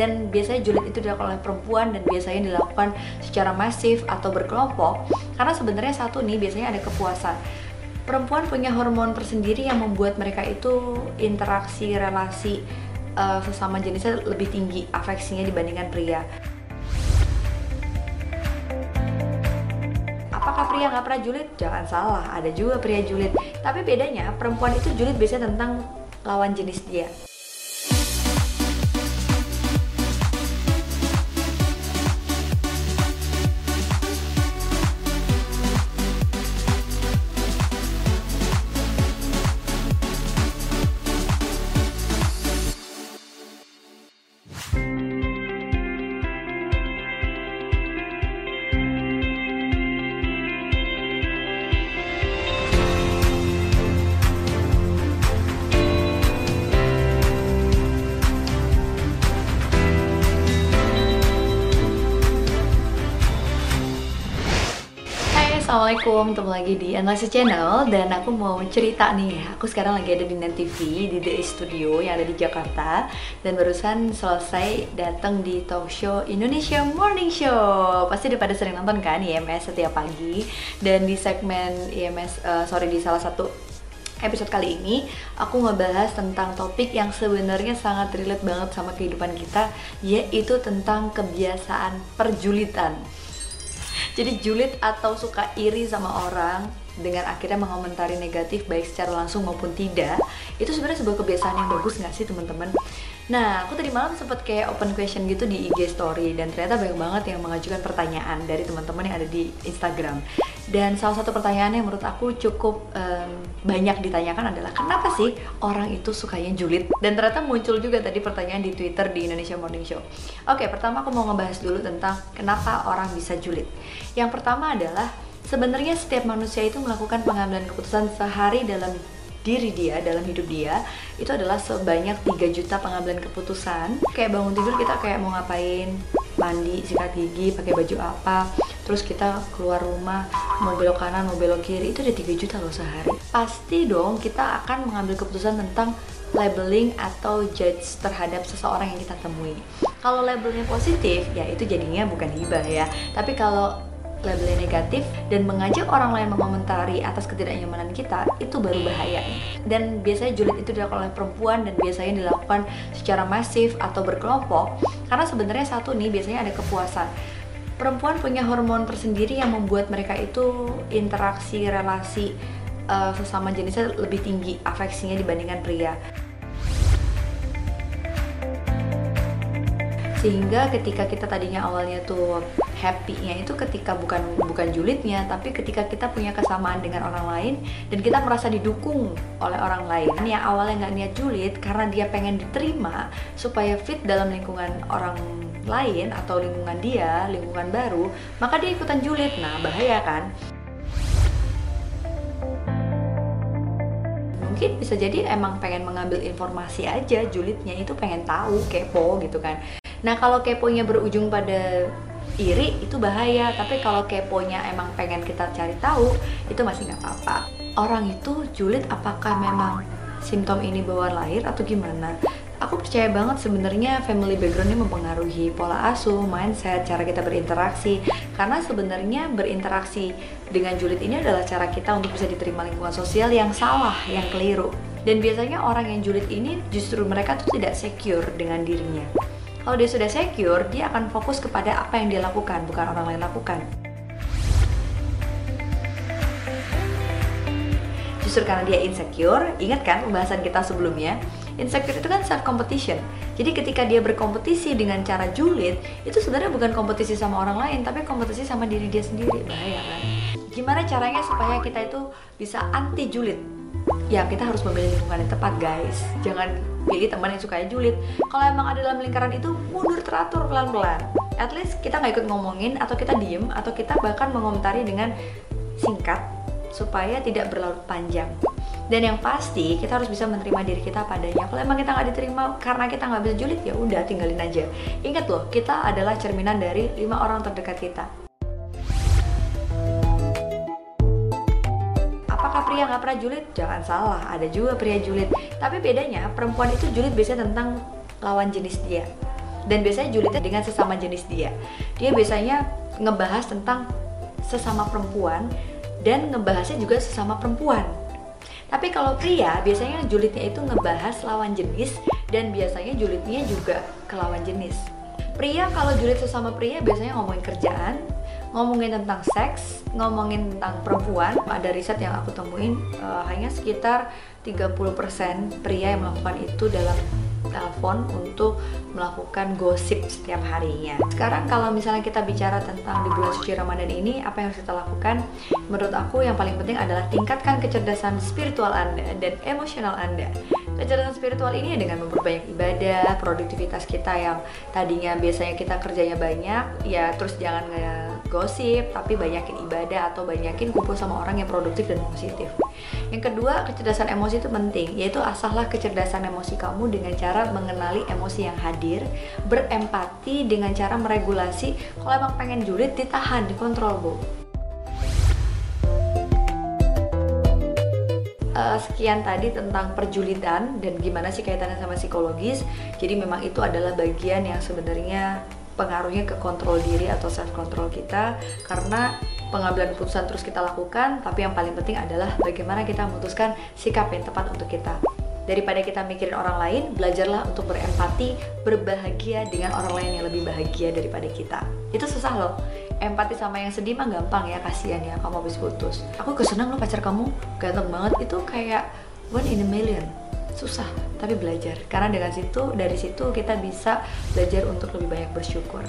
dan biasanya julid itu dilakukan oleh perempuan dan biasanya dilakukan secara masif atau berkelompok karena sebenarnya satu nih biasanya ada kepuasan perempuan punya hormon tersendiri yang membuat mereka itu interaksi relasi uh, sesama jenisnya lebih tinggi afeksinya dibandingkan pria apakah pria nggak pernah julid? Jangan salah, ada juga pria julid. Tapi bedanya, perempuan itu julid biasanya tentang lawan jenis dia. Assalamualaikum, ketemu lagi di Analysis Channel. Dan aku mau cerita nih aku sekarang lagi ada di Net TV di The Studio yang ada di Jakarta. Dan barusan selesai datang di talk show Indonesia Morning Show. Pasti udah pada sering nonton kan IMS setiap pagi. Dan di segmen IMS, uh, eh, sorry di salah satu episode kali ini aku ngebahas tentang topik yang sebenarnya sangat relate banget sama kehidupan kita yaitu tentang kebiasaan perjulitan jadi julid atau suka iri sama orang dengan akhirnya mengomentari negatif baik secara langsung maupun tidak itu sebenarnya sebuah kebiasaan yang bagus nggak sih teman-teman Nah, aku tadi malam sempat kayak open question gitu di IG story dan ternyata banyak banget yang mengajukan pertanyaan dari teman-teman yang ada di Instagram. Dan salah satu pertanyaan yang menurut aku cukup um, banyak ditanyakan adalah kenapa sih orang itu sukanya julid? Dan ternyata muncul juga tadi pertanyaan di Twitter di Indonesia Morning Show. Oke, pertama aku mau ngebahas dulu tentang kenapa orang bisa julid. Yang pertama adalah sebenarnya setiap manusia itu melakukan pengambilan keputusan sehari dalam diri dia dalam hidup dia itu adalah sebanyak 3 juta pengambilan keputusan. Kayak bangun tidur kita kayak mau ngapain? Mandi sikat gigi pakai baju apa? Terus kita keluar rumah mau belok kanan mau belok kiri itu udah 3 juta loh sehari. Pasti dong kita akan mengambil keputusan tentang labeling atau judge terhadap seseorang yang kita temui. Kalau labelnya positif ya itu jadinya bukan hibah ya. Tapi kalau labelnya negatif dan mengajak orang lain mengomentari atas ketidaknyamanan kita itu baru bahaya. Dan biasanya julid itu dilakukan oleh perempuan dan biasanya dilakukan secara masif atau berkelompok karena sebenarnya satu nih biasanya ada kepuasan. Perempuan punya hormon tersendiri yang membuat mereka itu interaksi relasi uh, sesama jenisnya lebih tinggi afeksinya dibandingkan pria sehingga ketika kita tadinya awalnya tuh happy-nya itu ketika bukan bukan julidnya tapi ketika kita punya kesamaan dengan orang lain dan kita merasa didukung oleh orang lain. Yang awalnya nggak niat julid karena dia pengen diterima supaya fit dalam lingkungan orang lain atau lingkungan dia lingkungan baru maka dia ikutan julid. Nah bahaya kan? Mungkin bisa jadi emang pengen mengambil informasi aja julidnya itu pengen tahu kepo gitu kan Nah kalau keponya berujung pada iri itu bahaya tapi kalau keponya emang pengen kita cari tahu itu masih nggak apa-apa orang itu julid apakah memang simptom ini bawaan lahir atau gimana aku percaya banget sebenarnya family background ini mempengaruhi pola asuh, mindset, cara kita berinteraksi. Karena sebenarnya berinteraksi dengan julid ini adalah cara kita untuk bisa diterima lingkungan sosial yang salah, yang keliru. Dan biasanya orang yang julid ini justru mereka tuh tidak secure dengan dirinya. Kalau dia sudah secure, dia akan fokus kepada apa yang dia lakukan, bukan orang lain lakukan. Justru karena dia insecure, ingat kan pembahasan kita sebelumnya? Insecure itu kan self competition. Jadi ketika dia berkompetisi dengan cara julid, itu sebenarnya bukan kompetisi sama orang lain, tapi kompetisi sama diri dia sendiri. Bahaya kan? Gimana caranya supaya kita itu bisa anti julid? Ya kita harus memilih lingkungan yang tepat guys. Jangan pilih teman yang suka julid. Kalau emang ada dalam lingkaran itu mundur teratur pelan-pelan. At least kita nggak ikut ngomongin atau kita diem atau kita bahkan mengomentari dengan singkat supaya tidak berlarut panjang. Dan yang pasti kita harus bisa menerima diri kita padanya. Kalau emang kita nggak diterima karena kita nggak bisa julid ya udah tinggalin aja. Ingat loh kita adalah cerminan dari lima orang terdekat kita pria nggak pernah julid jangan salah ada juga pria julid. Tapi bedanya perempuan itu julid biasanya tentang lawan jenis dia. Dan biasanya julidnya dengan sesama jenis dia. Dia biasanya ngebahas tentang sesama perempuan dan ngebahasnya juga sesama perempuan. Tapi kalau pria biasanya julidnya itu ngebahas lawan jenis dan biasanya julidnya juga ke lawan jenis. Pria kalau julid sesama pria biasanya ngomongin kerjaan ngomongin tentang seks, ngomongin tentang perempuan. Ada riset yang aku temuin uh, hanya sekitar 30% pria yang melakukan itu dalam telepon untuk melakukan gosip setiap harinya. Sekarang kalau misalnya kita bicara tentang di bulan suci Ramadan ini, apa yang harus kita lakukan? Menurut aku yang paling penting adalah tingkatkan kecerdasan spiritual Anda dan emosional Anda. Kecerdasan spiritual ini dengan memperbanyak ibadah, produktivitas kita yang tadinya biasanya kita kerjanya banyak, ya terus jangan gosip tapi banyakin ibadah atau banyakin kumpul sama orang yang produktif dan positif. Yang kedua kecerdasan emosi itu penting yaitu asahlah kecerdasan emosi kamu dengan cara mengenali emosi yang hadir berempati dengan cara meregulasi. Kalau emang pengen julid ditahan dikontrol bu. Uh, sekian tadi tentang perjulitan dan gimana sih kaitannya sama psikologis. Jadi memang itu adalah bagian yang sebenarnya pengaruhnya ke kontrol diri atau self control kita karena pengambilan keputusan terus kita lakukan tapi yang paling penting adalah bagaimana kita memutuskan sikap yang tepat untuk kita. Daripada kita mikirin orang lain belajarlah untuk berempati berbahagia dengan orang lain yang lebih bahagia daripada kita. Itu susah loh. Empati sama yang sedih mah gampang ya kasihan ya kamu habis putus. Aku kesenang lo pacar kamu. Ganteng banget. Itu kayak one in a million susah tapi belajar karena dengan situ dari situ kita bisa belajar untuk lebih banyak bersyukur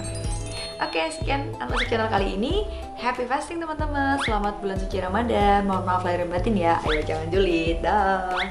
Oke, okay, sekian analisis channel kali ini. Happy fasting teman-teman. Selamat bulan suci Ramadan. Mohon maaf lahir batin ya. Ayo jangan julid. Dah.